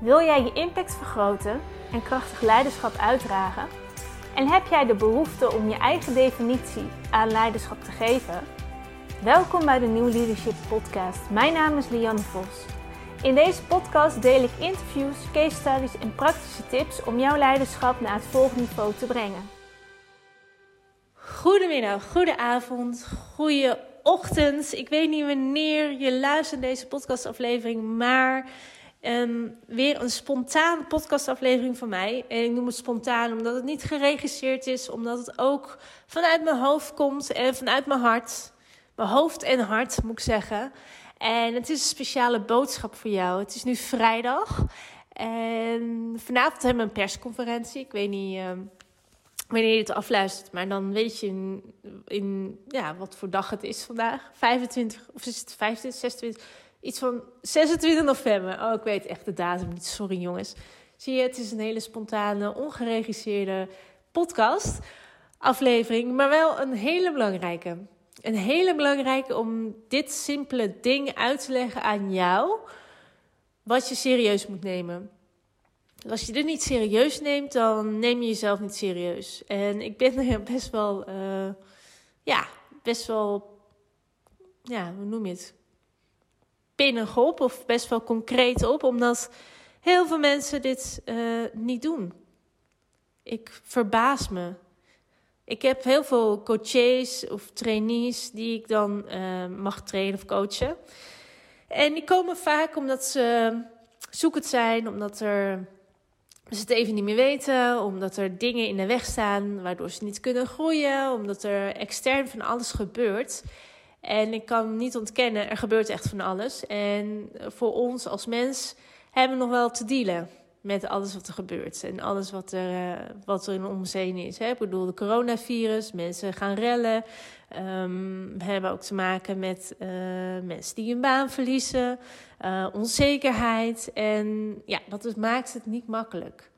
Wil jij je impact vergroten en krachtig leiderschap uitdragen? En heb jij de behoefte om je eigen definitie aan leiderschap te geven? Welkom bij de New Leadership Podcast. Mijn naam is Lianne Vos. In deze podcast deel ik interviews, case studies en praktische tips om jouw leiderschap naar het volgende niveau te brengen. Goedemiddag, goedenavond, goede ochtend. Ik weet niet wanneer je luistert deze podcastaflevering, maar um, weer een spontane podcastaflevering van mij. En ik noem het spontaan omdat het niet geregisseerd is, omdat het ook vanuit mijn hoofd komt en vanuit mijn hart. Mijn hoofd en hart, moet ik zeggen. En het is een speciale boodschap voor jou. Het is nu vrijdag. En vanavond hebben we een persconferentie. Ik weet niet. Uh, wanneer je het afluistert. Maar dan weet je in, in, ja, wat voor dag het is vandaag. 25, of is het 25, 26, iets van 26 november. Oh, ik weet echt de datum niet. Sorry jongens. Zie je, het is een hele spontane, ongeregisseerde podcast aflevering. Maar wel een hele belangrijke. Een hele belangrijke om dit simpele ding uit te leggen aan jou. Wat je serieus moet nemen. Als je dit niet serieus neemt, dan neem je jezelf niet serieus. En ik ben er best wel, uh, ja, best wel, ja, hoe noem je het? Pinnig op of best wel concreet op, omdat heel veel mensen dit uh, niet doen. Ik verbaas me. Ik heb heel veel coaches of trainees die ik dan uh, mag trainen of coachen. En die komen vaak omdat ze zoekend zijn, omdat er ze het even niet meer weten, omdat er dingen in de weg staan waardoor ze niet kunnen groeien, omdat er extern van alles gebeurt. En ik kan niet ontkennen, er gebeurt echt van alles. En voor ons als mens hebben we nog wel te dealen met alles wat er gebeurt. En alles wat er, uh, wat er in ons heen is. Ik bedoel, de coronavirus, mensen gaan rellen. Um, we hebben ook te maken met uh, mensen die hun baan verliezen. Uh, onzekerheid. En ja, dat maakt het niet makkelijk.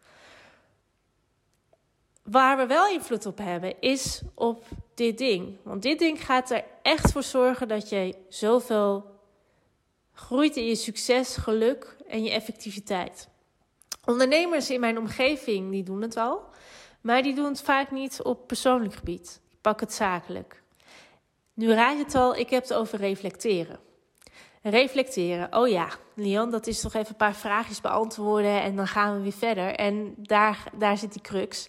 Waar we wel invloed op hebben, is op dit ding. Want dit ding gaat er echt voor zorgen dat je zoveel groeit in je succes, geluk en je effectiviteit. Ondernemers in mijn omgeving, die doen het al. Maar die doen het vaak niet op persoonlijk gebied. Pak het zakelijk. Nu raad je het al, ik heb het over reflecteren. Reflecteren. Oh ja, Leon, dat is toch even een paar vraagjes beantwoorden en dan gaan we weer verder. En daar, daar zit die crux.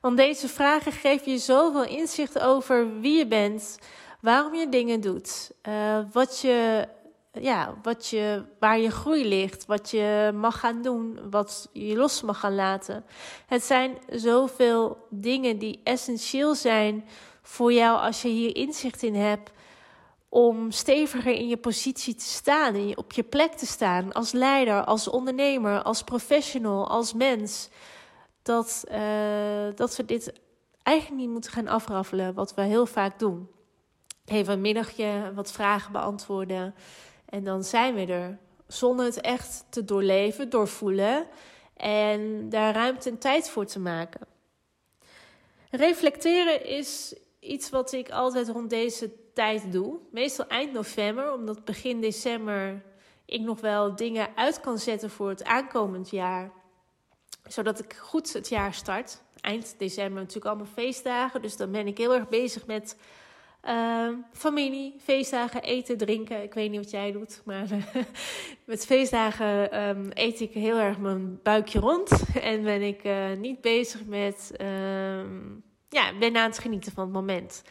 Want deze vragen geven je zoveel inzicht over wie je bent, waarom je dingen doet, uh, wat je ja, wat je, waar je groei ligt, wat je mag gaan doen, wat je los mag gaan laten. Het zijn zoveel dingen die essentieel zijn voor jou als je hier inzicht in hebt om steviger in je positie te staan, op je plek te staan, als leider, als ondernemer, als professional, als mens. Dat, uh, dat we dit eigenlijk niet moeten gaan afraffelen, wat we heel vaak doen. Even een middagje wat vragen beantwoorden. En dan zijn we er zonder het echt te doorleven, doorvoelen en daar ruimte en tijd voor te maken. Reflecteren is iets wat ik altijd rond deze tijd doe. Meestal eind november, omdat begin december ik nog wel dingen uit kan zetten voor het aankomend jaar. Zodat ik goed het jaar start. Eind december natuurlijk allemaal feestdagen. Dus dan ben ik heel erg bezig met uh, familie, feestdagen, eten, drinken. Ik weet niet wat jij doet, maar met feestdagen um, eet ik heel erg mijn buikje rond. En ben ik uh, niet bezig met, um, ja, ben aan het genieten van het moment.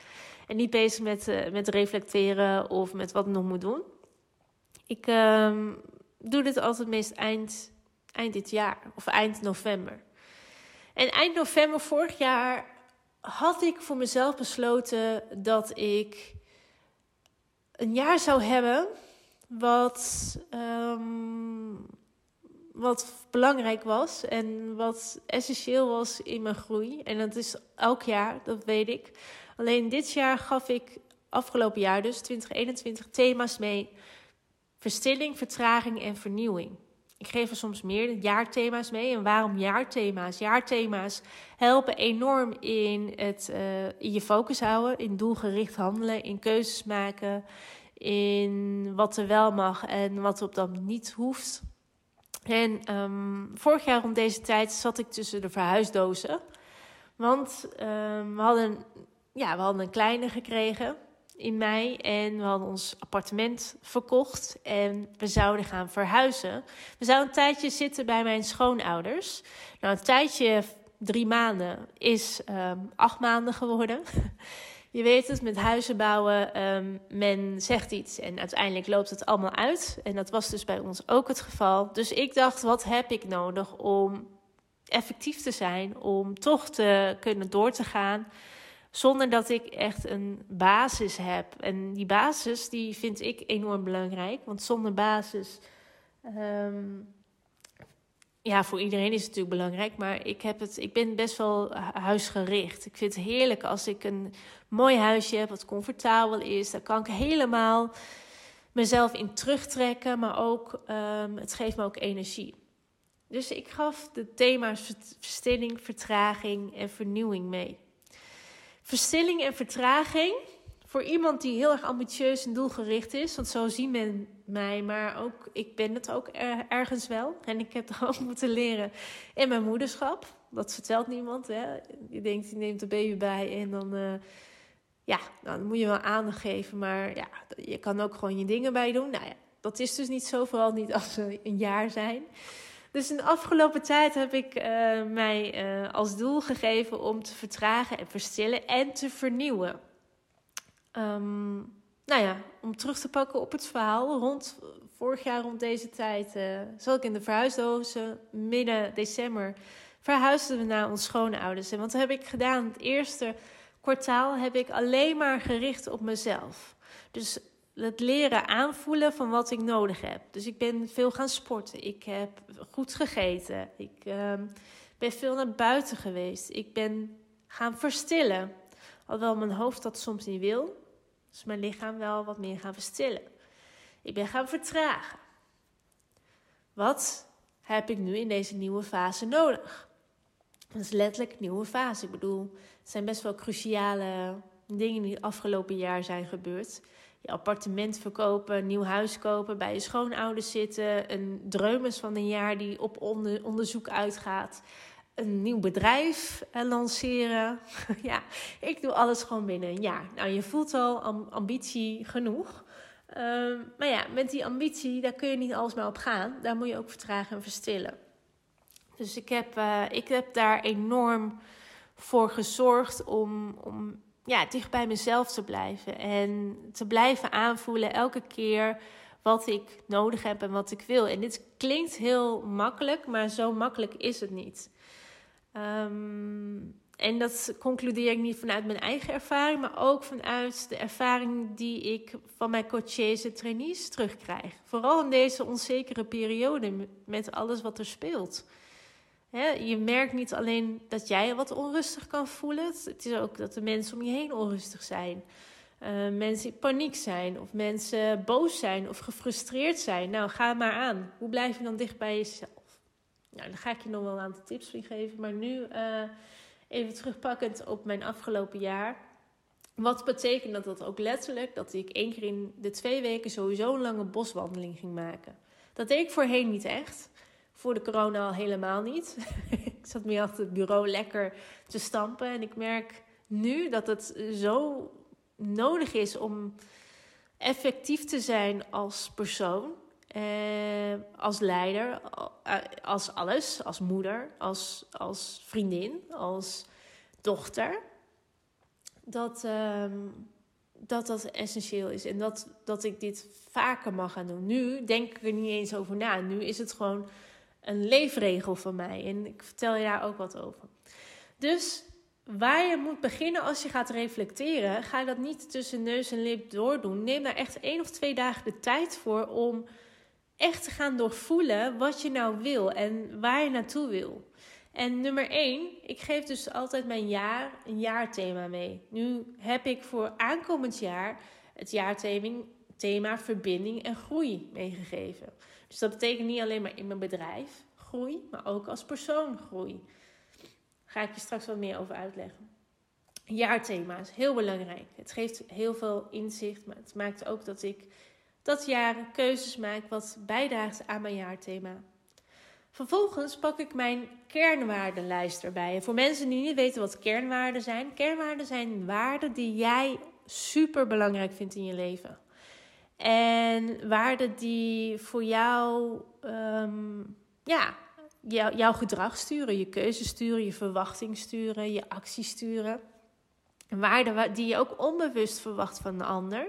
En niet bezig met, uh, met reflecteren of met wat ik nog moet doen. Ik doe dit altijd meest eind, eind dit jaar of eind november. En eind november vorig jaar had ik voor mezelf besloten dat ik een jaar zou hebben wat, um, wat belangrijk was en wat essentieel was in mijn groei. En dat is elk jaar, dat weet ik. Alleen dit jaar gaf ik, afgelopen jaar dus, 2021, thema's mee. Verstilling, vertraging en vernieuwing. Ik geef er soms meer jaarthema's mee. En waarom jaarthema's? Jaarthema's helpen enorm in, het, uh, in je focus houden, in doelgericht handelen, in keuzes maken, in wat er wel mag en wat op dat niet hoeft. En ehm, vorig jaar rond deze tijd zat ik tussen de verhuisdozen. Want ehm, we, hadden, ja, we hadden een kleine gekregen in mei en we hadden ons appartement verkocht en we zouden gaan verhuizen. We zouden een tijdje zitten bij mijn schoonouders. Nou, een tijdje, drie maanden, is ehm, acht maanden geworden. Je weet het, met huizen bouwen, um, men zegt iets en uiteindelijk loopt het allemaal uit. En dat was dus bij ons ook het geval. Dus ik dacht, wat heb ik nodig om effectief te zijn, om toch te kunnen door te gaan, zonder dat ik echt een basis heb. En die basis, die vind ik enorm belangrijk, want zonder basis... Um, ja, voor iedereen is het natuurlijk belangrijk, maar ik, heb het, ik ben best wel huisgericht. Ik vind het heerlijk als ik een mooi huisje heb wat comfortabel is. Daar kan ik helemaal mezelf in terugtrekken, maar ook, um, het geeft me ook energie. Dus ik gaf de thema's verstilling, vertraging en vernieuwing mee. Verstilling en vertraging, voor iemand die heel erg ambitieus en doelgericht is, want zo zien men mij, maar ook ik ben het ook ergens wel. En ik heb dat ook moeten leren in mijn moederschap. Dat vertelt niemand. Hè? Je denkt, je neemt de baby bij en dan, uh, ja, dan moet je wel aandacht geven. Maar ja, je kan ook gewoon je dingen bij doen. Nou ja, dat is dus niet zo, vooral niet als ze een jaar zijn. Dus in de afgelopen tijd heb ik uh, mij uh, als doel gegeven om te vertragen en verstillen en te vernieuwen. Um, nou ja, om terug te pakken op het verhaal. Rond, vorig jaar rond deze tijd uh, zat ik in de verhuisdozen. Midden december verhuisden we naar ons schoonouders. En wat heb ik gedaan? Het eerste kwartaal heb ik alleen maar gericht op mezelf. Dus het leren aanvoelen van wat ik nodig heb. Dus ik ben veel gaan sporten. Ik heb goed gegeten. Ik uh, ben veel naar buiten geweest. Ik ben gaan verstillen. Alhoewel mijn hoofd dat soms niet wil. Dus mijn lichaam wel wat meer gaan verstillen. Ik ben gaan vertragen. Wat heb ik nu in deze nieuwe fase nodig? Dat is letterlijk een nieuwe fase. Ik bedoel, het zijn best wel cruciale dingen die het afgelopen jaar zijn gebeurd. Je appartement verkopen, nieuw huis kopen, bij je schoonouders zitten, een dreumes van een jaar die op onderzoek uitgaat een nieuw bedrijf uh, lanceren. ja, ik doe alles gewoon binnen een jaar. Nou, je voelt al ambitie genoeg. Uh, maar ja, met die ambitie, daar kun je niet alles maar op gaan. Daar moet je ook vertragen en verstillen. Dus ik heb, uh, ik heb daar enorm voor gezorgd om, om ja, dicht bij mezelf te blijven. En te blijven aanvoelen elke keer wat ik nodig heb en wat ik wil. En dit klinkt heel makkelijk, maar zo makkelijk is het niet. Um, en dat concludeer ik niet vanuit mijn eigen ervaring, maar ook vanuit de ervaring die ik van mijn coaches en trainees terugkrijg. Vooral in deze onzekere periode met alles wat er speelt. Je merkt niet alleen dat jij wat onrustig kan voelen, het is ook dat de mensen om je heen onrustig zijn. Uh, mensen in paniek zijn, of mensen boos zijn of gefrustreerd zijn. Nou, ga maar aan. Hoe blijf je dan dicht bij jezelf? Nou, daar ga ik je nog wel een aantal tips voor geven. Maar nu uh, even terugpakkend op mijn afgelopen jaar. Wat betekent dat, dat ook letterlijk dat ik één keer in de twee weken sowieso een lange boswandeling ging maken. Dat deed ik voorheen niet echt. Voor de corona al helemaal niet. ik zat meer achter het bureau lekker te stampen. En ik merk nu dat het zo nodig is om effectief te zijn als persoon. Uh, als leider, uh, als alles, als moeder, als, als vriendin, als dochter. Dat, uh, dat dat essentieel is en dat, dat ik dit vaker mag gaan doen. Nu denk ik er niet eens over na. Nu is het gewoon een leefregel van mij en ik vertel je daar ook wat over. Dus waar je moet beginnen als je gaat reflecteren, ga dat niet tussen neus en lip doordoen. Neem daar echt één of twee dagen de tijd voor om echt te gaan doorvoelen wat je nou wil en waar je naartoe wil. En nummer 1, ik geef dus altijd mijn jaar een jaarthema mee. Nu heb ik voor aankomend jaar het jaarthema thema verbinding en groei meegegeven. Dus dat betekent niet alleen maar in mijn bedrijf groei, maar ook als persoon groei. Daar ga ik je straks wat meer over uitleggen. Jaarthema is heel belangrijk. Het geeft heel veel inzicht, maar het maakt ook dat ik dat jaar keuzes maak wat bijdraagt aan mijn jaarthema. Vervolgens pak ik mijn kernwaardenlijst erbij. En voor mensen die niet weten wat kernwaarden zijn, kernwaarden zijn waarden die jij super belangrijk vindt in je leven. En waarden die voor jou, um, ja, jou, jouw gedrag sturen, je keuze sturen, je verwachting sturen, je actie sturen. Waarden die je ook onbewust verwacht van de ander.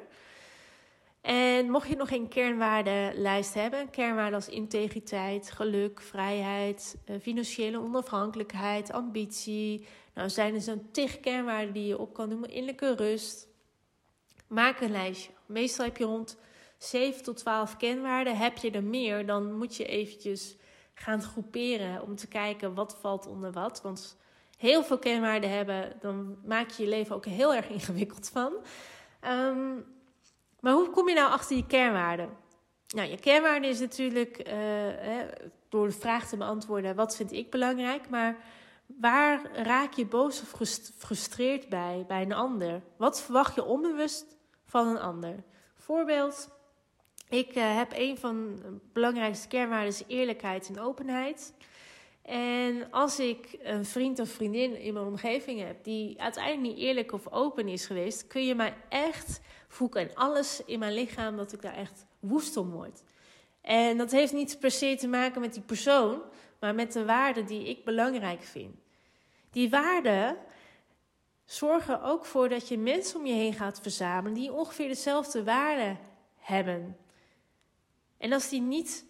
En mocht je nog geen kernwaardenlijst hebben, kernwaarden als integriteit, geluk, vrijheid, eh, financiële onafhankelijkheid, ambitie. Nou, zijn er zo'n tig kernwaarden die je op kan noemen. Innerlijke rust. Maak een lijstje. Meestal heb je rond 7 tot 12 kernwaarden. Heb je er meer, dan moet je eventjes gaan groeperen om te kijken wat valt onder wat. Want heel veel kernwaarden hebben, dan maak je je leven ook heel erg ingewikkeld van. Um, maar hoe kom je nou achter je kernwaarden? Nou, je kernwaarde is natuurlijk hè, door de vraag te beantwoorden: wat vind ik belangrijk? Maar waar raak je boos of gefrustreerd bij bij een ander? Wat verwacht je onbewust van een ander? Voorbeeld: ik uh, heb een van de belangrijkste kernwaarden eerlijkheid en openheid. En als ik een vriend of vriendin in mijn omgeving heb die uiteindelijk niet eerlijk of open is geweest, kun je mij echt voelen en alles in mijn lichaam dat ik daar echt woest om word. En dat heeft niet per se te maken met die persoon, maar met de waarden die ik belangrijk vind. Die waarden zorgen ook voor dat je mensen om je heen gaat verzamelen die ongeveer dezelfde waarden hebben. En als die niet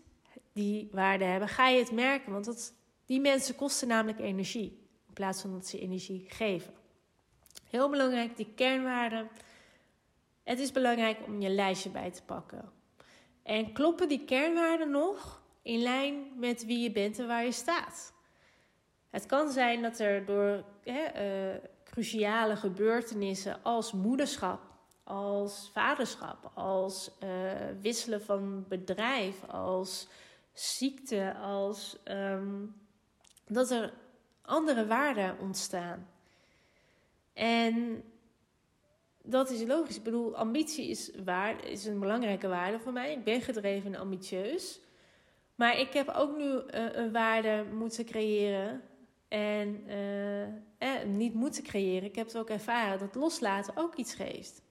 die waarden hebben, ga je het merken, want die mensen kosten namelijk energie in plaats van dat ze energie geven. Heel belangrijk, die kernwaarden. Het is belangrijk om je lijstje bij te pakken. En kloppen die kernwaarden nog in lijn met wie je bent en waar je staat? Het kan zijn dat er door hè, uh, cruciale gebeurtenissen als moederschap, als vaderschap, als uh, wisselen van bedrijf, als ziekte, als um, dat er andere waarden ontstaan. En dat is logisch. Ik bedoel, ambitie is, waar, is een belangrijke waarde voor mij. Ik ben gedreven en ambitieus. Maar ik heb ook nu uh, een waarde moeten creëren. En uh, eh, niet moeten creëren. Ik heb het ook ervaren dat loslaten ook iets geeft.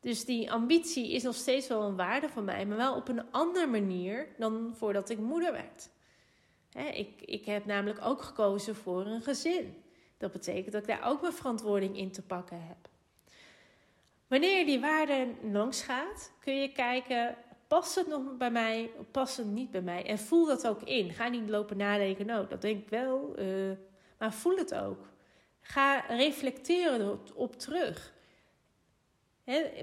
Dus die ambitie is nog steeds wel een waarde voor mij, maar wel op een andere manier dan voordat ik moeder werd ik, ik heb namelijk ook gekozen voor een gezin. Dat betekent dat ik daar ook mijn verantwoording in te pakken heb. Wanneer je die waarde langs gaat, kun je kijken: past het nog bij mij past het niet bij mij? En voel dat ook in. Ga niet lopen nadenken, nou, dat denk ik wel, uh, maar voel het ook. Ga reflecteren erop terug.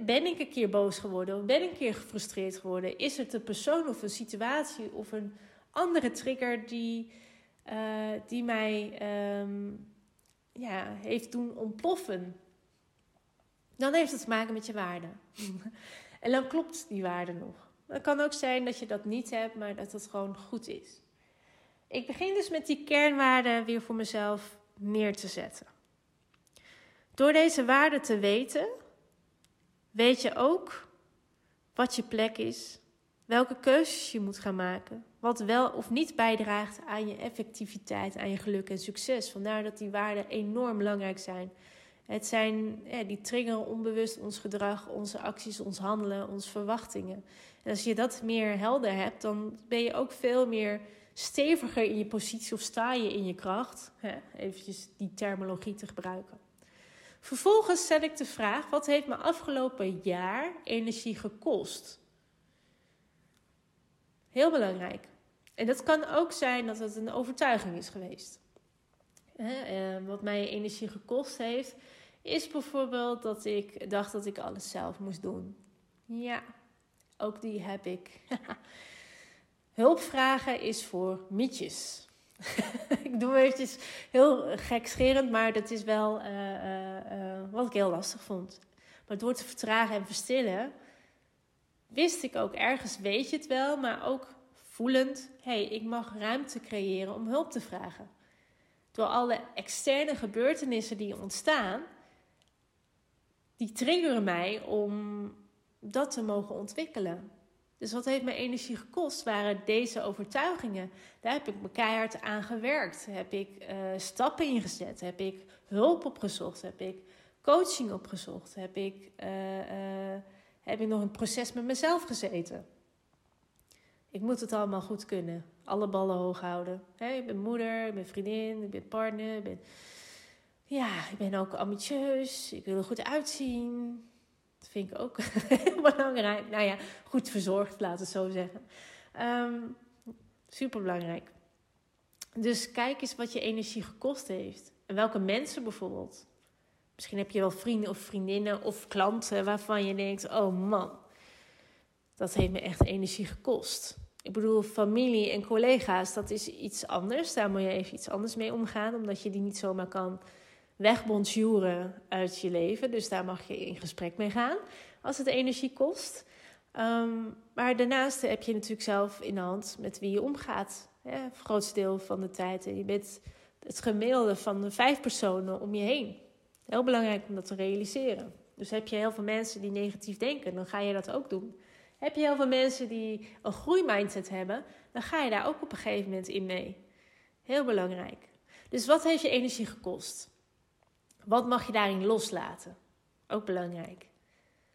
ben ik een keer boos geworden? Ben ik een keer gefrustreerd geworden? Is het een persoon of een situatie of een andere trigger die, uh, die mij um, ja, heeft doen ontploffen. Dan heeft het te maken met je waarde. en dan klopt die waarde nog. Het kan ook zijn dat je dat niet hebt, maar dat het gewoon goed is. Ik begin dus met die kernwaarden weer voor mezelf neer te zetten. Door deze waarden te weten, weet je ook wat je plek is, welke keuzes je moet gaan maken, wat wel of niet bijdraagt aan je effectiviteit, aan je geluk en succes. Vandaar dat die waarden enorm belangrijk zijn. Het zijn, die triggeren onbewust ons gedrag, onze acties, ons handelen, onze verwachtingen. En als je dat meer helder hebt, dan ben je ook veel meer steviger in je positie of sta je in je kracht. Even die terminologie te gebruiken. Vervolgens stel ik de vraag: wat heeft me afgelopen jaar energie gekost? Heel belangrijk. En dat kan ook zijn dat het een overtuiging is geweest. Ehm, wat mij energie gekost heeft, is bijvoorbeeld dat ik dacht dat ik alles zelf moest doen. Ja, ook die heb ik. Hulpvragen is voor mietjes. ik doe eventjes heel gekscherend, maar dat is wel uh, uh, wat ik heel lastig vond. Maar door te vertragen en verstillen, wist ik ook ergens, weet je het wel, maar ook voelend, hé, hey, ik mag ruimte creëren om hulp te vragen. Door alle externe gebeurtenissen die ontstaan, die triggeren mij om dat te mogen ontwikkelen. Dus wat heeft mijn energie gekost? Waren deze overtuigingen. Daar heb ik me keihard aan gewerkt. Heb ik uh, stappen ingezet? Heb ik hulp opgezocht? Heb ik coaching opgezocht? Heb ik, uh, uh, heb ik nog een proces met mezelf gezeten? Ik moet het allemaal goed kunnen. Alle ballen hoog houden. Ik ben moeder, ik ben vriendin, ik ben partner. Ik ben... Ja, ik ben ook ambitieus. Ik wil er goed uitzien. Dat vind ik ook heel belangrijk. Nou ja, goed verzorgd, laten we zo zeggen. Um, Super belangrijk. Dus kijk eens wat je energie gekost heeft. En welke mensen bijvoorbeeld. Misschien heb je wel vrienden of vriendinnen of klanten waarvan je denkt: oh man, dat heeft me echt energie gekost. Ik bedoel, familie en collega's, dat is iets anders. Daar moet je even iets anders mee omgaan, omdat je die niet zomaar kan wegbonjuren uit je leven. Dus daar mag je in gesprek mee gaan als het energie kost. Ehm, maar daarnaast heb je natuurlijk zelf in de hand met wie je omgaat. Het grootste deel van de tijd. En je bent het gemiddelde van de vijf personen om je heen. Heel belangrijk om dat te realiseren. Dus heb je heel veel mensen die negatief denken, dan ga je dat ook doen. Heb je heel veel mensen die een groeimindset hebben, dan ga je daar ook op een gegeven moment in mee. Heel belangrijk. Dus wat heeft je energie gekost? Wat mag je daarin loslaten? Ook belangrijk.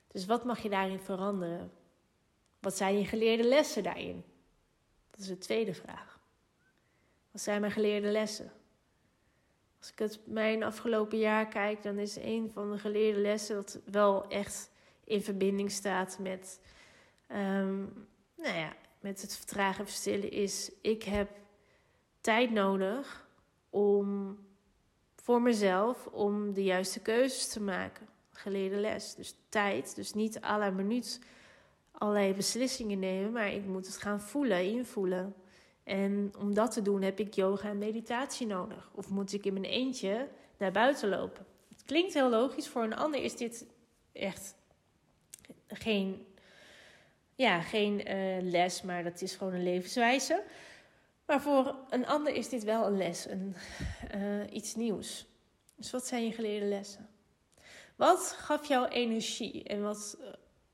Dus wat mag je daarin veranderen? Wat zijn je geleerde lessen daarin? Dat is de tweede vraag. Wat zijn mijn geleerde lessen? Als ik het mijn afgelopen jaar kijk, dan is een van de geleerde lessen dat wel echt in verbinding staat met, um, nou ja, met het vertragen en verstillen is: ik heb tijd nodig om voor mezelf om de juiste keuzes te maken. Geleerde les. Dus tijd, dus niet à la minuut allerlei beslissingen nemen, maar ik moet het gaan voelen, invoelen. En om dat te doen heb ik yoga en meditatie nodig. Of moet ik in mijn eentje naar buiten lopen? Het klinkt heel logisch. Voor een ander is dit echt geen, ja, geen uh, les, maar dat is gewoon een levenswijze. Maar voor een ander is dit wel een les, een, uh, iets nieuws. Dus wat zijn je geleerde lessen? Wat gaf jou energie? En wat, uh,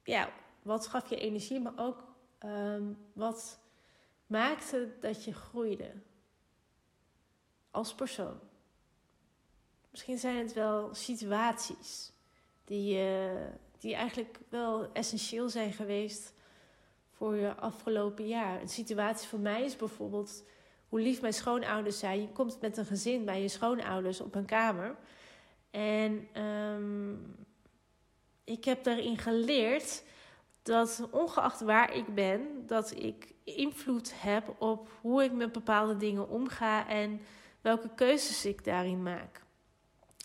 ja, wat gaf je energie, maar ook um, wat maakte dat je groeide als persoon. Misschien zijn het wel situaties die, die eigenlijk wel essentieel zijn geweest voor je afgelopen jaar. Een situatie voor mij is bijvoorbeeld hoe lief mijn schoonouders zijn. Je komt met een gezin bij je schoonouders op een kamer. En um, ik heb daarin geleerd dat ongeacht waar ik ben, dat ik invloed heb op hoe ik met bepaalde dingen omga en welke keuzes ik daarin maak.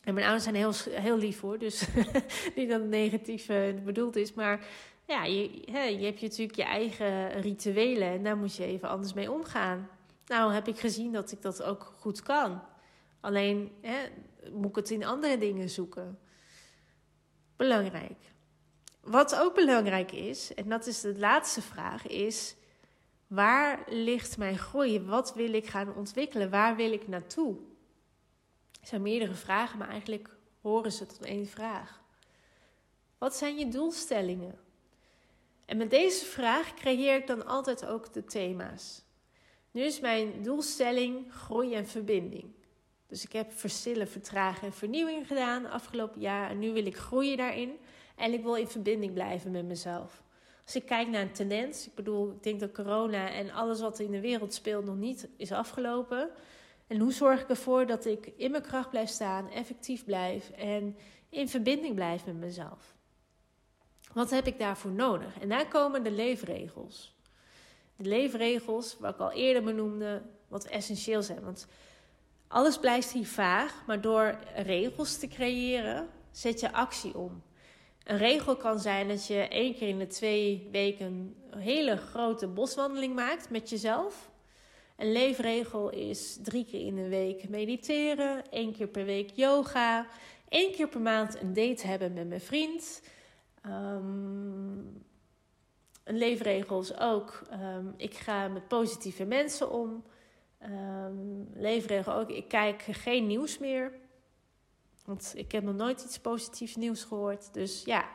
En mijn ouders zijn heel, heel lief hoor, dus niet dat het negatief uh, bedoeld is, maar ja, je, hè, je hebt natuurlijk je eigen rituelen en daar moet je even anders mee omgaan. Nou heb ik gezien dat ik dat ook goed kan. Alleen hè, moet ik het in andere dingen zoeken. Belangrijk. Wat ook belangrijk is, en dat is de laatste vraag, is waar ligt mijn groei? Wat wil ik gaan ontwikkelen? Waar wil ik naartoe? Er zijn meerdere vragen, maar eigenlijk horen ze tot één vraag. Wat zijn je doelstellingen? En met deze vraag creëer ik dan altijd ook de thema's. Nu is mijn doelstelling groei en verbinding. Dus ik heb verstillen, vertragen en vernieuwing gedaan afgelopen jaar. En nu wil ik groeien daarin. En ik wil in verbinding blijven met mezelf. Als ik kijk naar een tendens, ik bedoel, ik denk dat corona en alles wat in de wereld speelt nog niet is afgelopen. En hoe zorg ik ervoor dat ik in mijn kracht blijf staan, effectief blijf en in verbinding blijf met mezelf? Wat heb ik daarvoor nodig? En daar komen de leefregels. De leefregels, wat ik al eerder benoemde, wat essentieel zijn. Want alles blijft hier vaag, maar door regels te creëren, zet je actie om. Een regel kan zijn dat je één keer in de twee weken een hele grote boswandeling maakt met jezelf. Een leefregel is drie keer in de week mediteren, één keer per week yoga, één keer per maand een date hebben met mijn vriend. Um, een leefregel is ook, um, ik ga met positieve mensen om. Um, leefregel ook, ik kijk geen nieuws meer. Want ik heb nog nooit iets positiefs nieuws gehoord. Dus ja,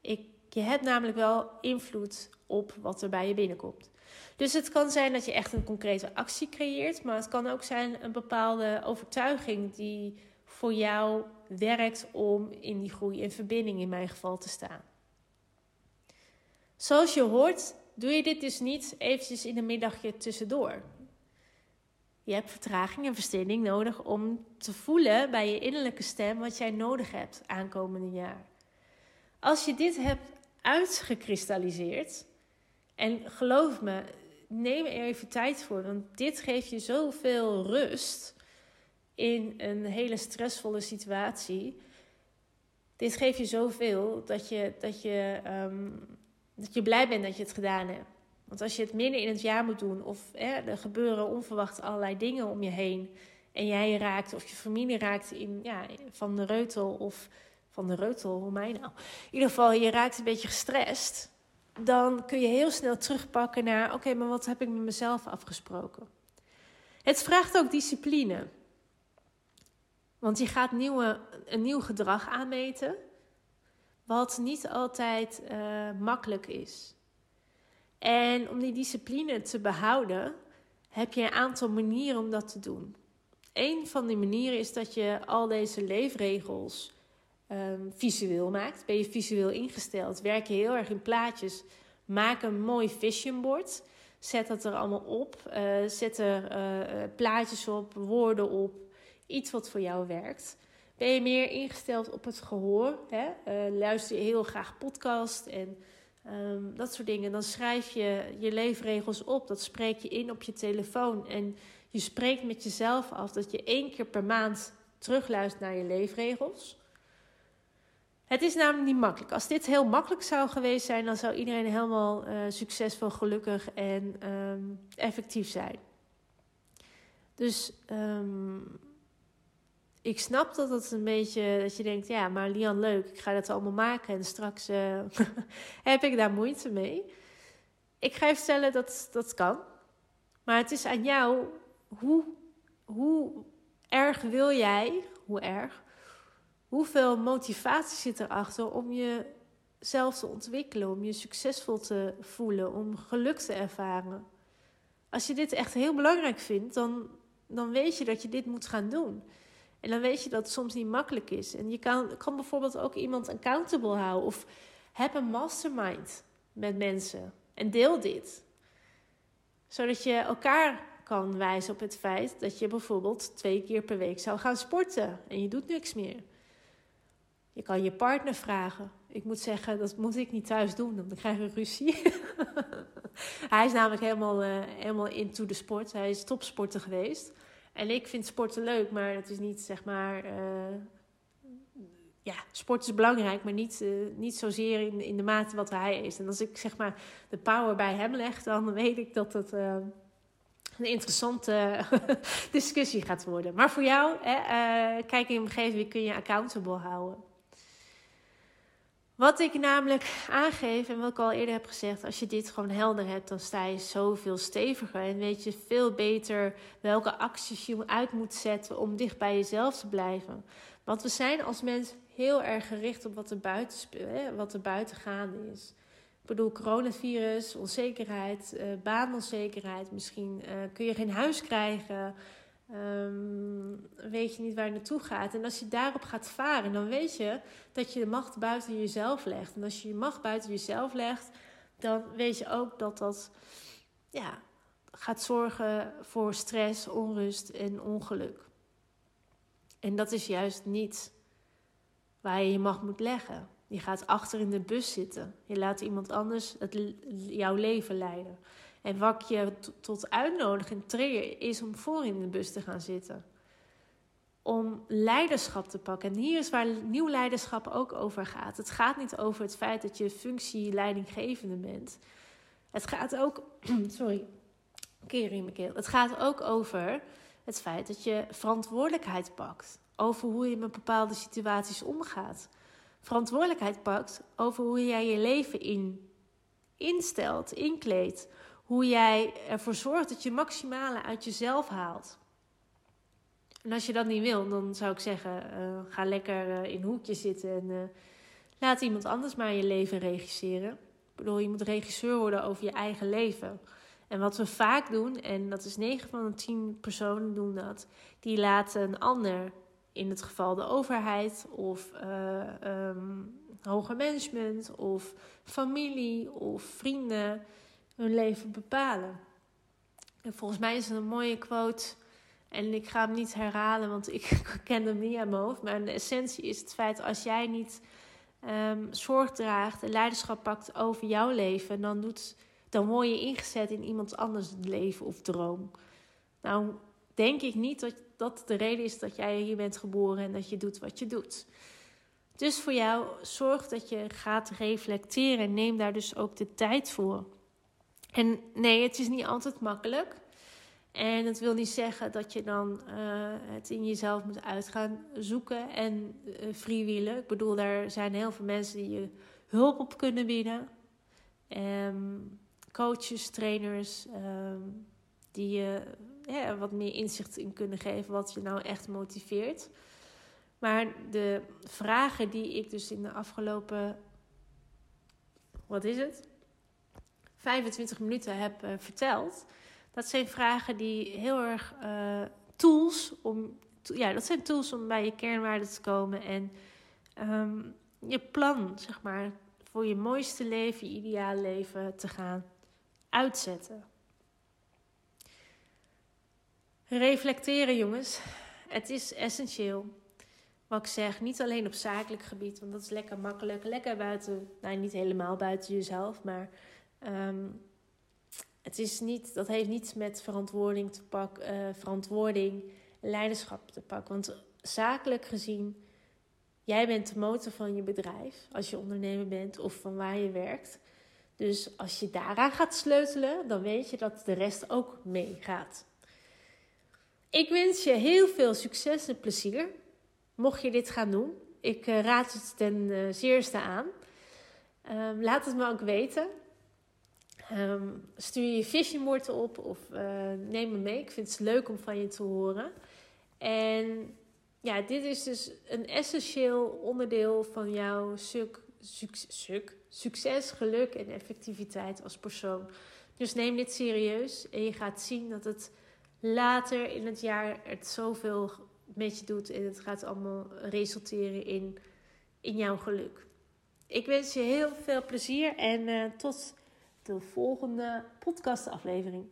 ik, je hebt namelijk wel invloed op wat er bij je binnenkomt. Dus het kan zijn dat je echt een concrete actie creëert, maar het kan ook zijn een bepaalde overtuiging die voor jou werkt om in die groei en verbinding in mijn geval te staan. Zoals je hoort, doe je dit dus niet eventjes in een middagje tussendoor. Je hebt vertraging en verstilling nodig om te voelen bij je innerlijke stem wat jij nodig hebt aankomende jaar. Als je dit hebt uitgekristalliseerd, en geloof me, neem er even tijd voor, want dit geeft je zoveel rust in een hele stressvolle situatie. Dit geeft je zoveel dat je, dat je, ehm, dat je blij bent dat je het gedaan hebt. Want als je het midden in het jaar moet doen, of hè, er gebeuren onverwacht allerlei dingen om je heen. En jij raakt, of je familie raakt in, ja, van de reutel of van de reutel, hoe mij nou? In ieder geval, je raakt een beetje gestrest. Dan kun je heel snel terugpakken naar: oké, maar wat heb ik met mezelf afgesproken? Het vraagt ook discipline. Want je gaat nieuwe, een nieuw gedrag aanmeten, wat niet altijd uh, makkelijk is. En om die discipline te behouden, heb je een aantal manieren om dat te doen. Een van die manieren is dat je al deze leefregels um, visueel maakt. Ben je visueel ingesteld, werk je heel erg in plaatjes. Maak een mooi vision board. Zet dat er allemaal op. Uh, zet er uh, plaatjes op, woorden op. Iets wat voor jou werkt. Ben je meer ingesteld op het gehoor? Hè? Uh, luister je heel graag podcast en um, dat soort dingen. Dan schrijf je je leefregels op. Dat spreek je in op je telefoon. En je spreekt met jezelf af dat je één keer per maand terugluistert naar je leefregels. Het is namelijk niet makkelijk. Als dit heel makkelijk zou geweest zijn, dan zou iedereen helemaal uh, succesvol, gelukkig en um, effectief zijn. Dus um, ik snap dat het een beetje dat je denkt, ja, maar Lian, leuk, ik ga dat allemaal maken en straks uh, heb ik daar moeite mee. Ik ga je vertellen dat dat kan. Maar het is aan jou, hoe, hoe erg wil jij, hoe erg, hoeveel motivatie zit erachter om jezelf te ontwikkelen, om je succesvol te voelen, om geluk te ervaren. Als je dit echt heel belangrijk vindt, dan, dan weet je dat je dit moet gaan doen. En dan weet je dat het soms niet makkelijk is. En je kan, kan bijvoorbeeld ook iemand accountable houden. Of heb een mastermind met mensen. En deel dit. Zodat je elkaar kan wijzen op het feit dat je bijvoorbeeld twee keer per week zou gaan sporten. En je doet niks meer. Je kan je partner vragen. Ik moet zeggen, dat moet ik niet thuis doen, dan krijg ik ruzie. Hij is namelijk helemaal, uh, helemaal into de sport. Hij is topsporter geweest. En ik vind sporten leuk, maar het is niet zeg maar. Uh, ja, sport is belangrijk, maar niet, uh, niet zozeer in, in de mate wat hij is. En als ik zeg maar de power bij hem leg, dan weet ik dat het uh, een interessante discussie gaat worden. Maar voor jou, hè, kijk in omgeving, kun je accountable houden. Wat ik namelijk aangeef en wat ik al eerder heb gezegd, als je dit gewoon helder hebt, dan sta je zoveel steviger en weet je veel beter welke acties je uit moet zetten om dicht bij jezelf te blijven. Want we zijn als mens heel erg gericht op wat er buiten, wat er buiten gaande is. Ik bedoel, coronavirus, onzekerheid, uh, baanonzekerheid. Misschien uh, kun je geen huis krijgen. Um, weet je niet waar je naartoe gaat. En als je daarop gaat varen, dan weet je dat je de macht buiten jezelf legt. En als je je macht buiten jezelf legt, dan weet je ook dat dat ja, gaat zorgen voor stress, onrust en ongeluk. En dat is juist niet waar je je macht moet leggen. Je gaat achter in de bus zitten. Je laat iemand anders het, jouw leven leiden. En wat je tot uitnodiging is om voor in de bus te gaan zitten. Om leiderschap te pakken. En hier is waar nieuw leiderschap ook over gaat. Het gaat niet over het feit dat je functie leidinggevende bent. Het gaat ook. Sorry, keer in mijn keel. Het gaat ook over het feit dat je verantwoordelijkheid pakt. Over hoe je met bepaalde situaties omgaat. Verantwoordelijkheid pakt over hoe jij je leven in, instelt, inkleedt hoe jij ervoor zorgt dat je maximale uit jezelf haalt. En als je dat niet wil, dan zou ik zeggen: uh, ga lekker uh, in een hoekje zitten en uh, laat iemand anders maar je leven regisseren. Ik bedoel, je moet regisseur worden over je eigen leven. En wat we vaak doen, en dat is 9 van de 10 personen doen dat, die laten een ander, in het geval de overheid of um, hoger management of familie of vrienden, hun leven bepalen. En volgens mij is het een mooie quote. En ik ga hem niet herhalen, want ik ken hem niet aan mijn hoofd. Maar de essentie is het feit: als jij niet um, zorg draagt en leiderschap pakt over jouw leven, dan, doet, dan word je ingezet in iemand anders leven of droom. Nou, denk ik niet dat dat de reden is dat jij hier bent geboren en dat je doet wat je doet. Dus voor jou, zorg dat je gaat reflecteren en neem daar dus ook de tijd voor. En nee, het is niet altijd makkelijk. En het wil niet zeggen dat je dan uh, het in jezelf moet uitgaan zoeken en uh, freewheelen. Ik bedoel, daar zijn heel veel mensen die je hulp op kunnen bieden. Um, coaches, trainers, um, die je ja, wat meer inzicht in kunnen geven wat je nou echt motiveert. Maar de vragen die ik dus in de afgelopen, wat is het? 25 minuten heb uh, verteld dat zijn vragen die heel erg uh, tools om. Ja, dat zijn tools om bij je kernwaarden te komen. En um, je plan, zeg maar, voor je mooiste leven, je ideale leven te gaan uitzetten. Reflecteren, jongens. Het is essentieel. Wat ik zeg, niet alleen op zakelijk gebied, want dat is lekker makkelijk. Lekker buiten, nou niet helemaal buiten jezelf, maar um, het is niet, dat heeft niets met verantwoording te pakken, uh, verantwoording, leiderschap te pakken. Want zakelijk gezien, jij bent de motor van je bedrijf als je ondernemer bent of van waar je werkt. Dus als je daaraan gaat sleutelen, dan weet je dat de rest ook meegaat. Ik wens je heel veel succes en plezier. Mocht je dit gaan doen, ik uh, raad het ten uh, zeerste aan. Um, laat het me ook weten. Um, stuur je vision board op of uh, neem me mee. Ik vind het leuk om van je te horen. En ja, dit is dus een essentieel onderdeel van jouw succes, geluk en effectiviteit als persoon. Dus neem dit serieus en je gaat zien dat het later in het jaar het zoveel met je doet en het gaat allemaal resulteren in, in jouw geluk. Ik wens je heel veel plezier en uh, tot de volgende podcastaflevering.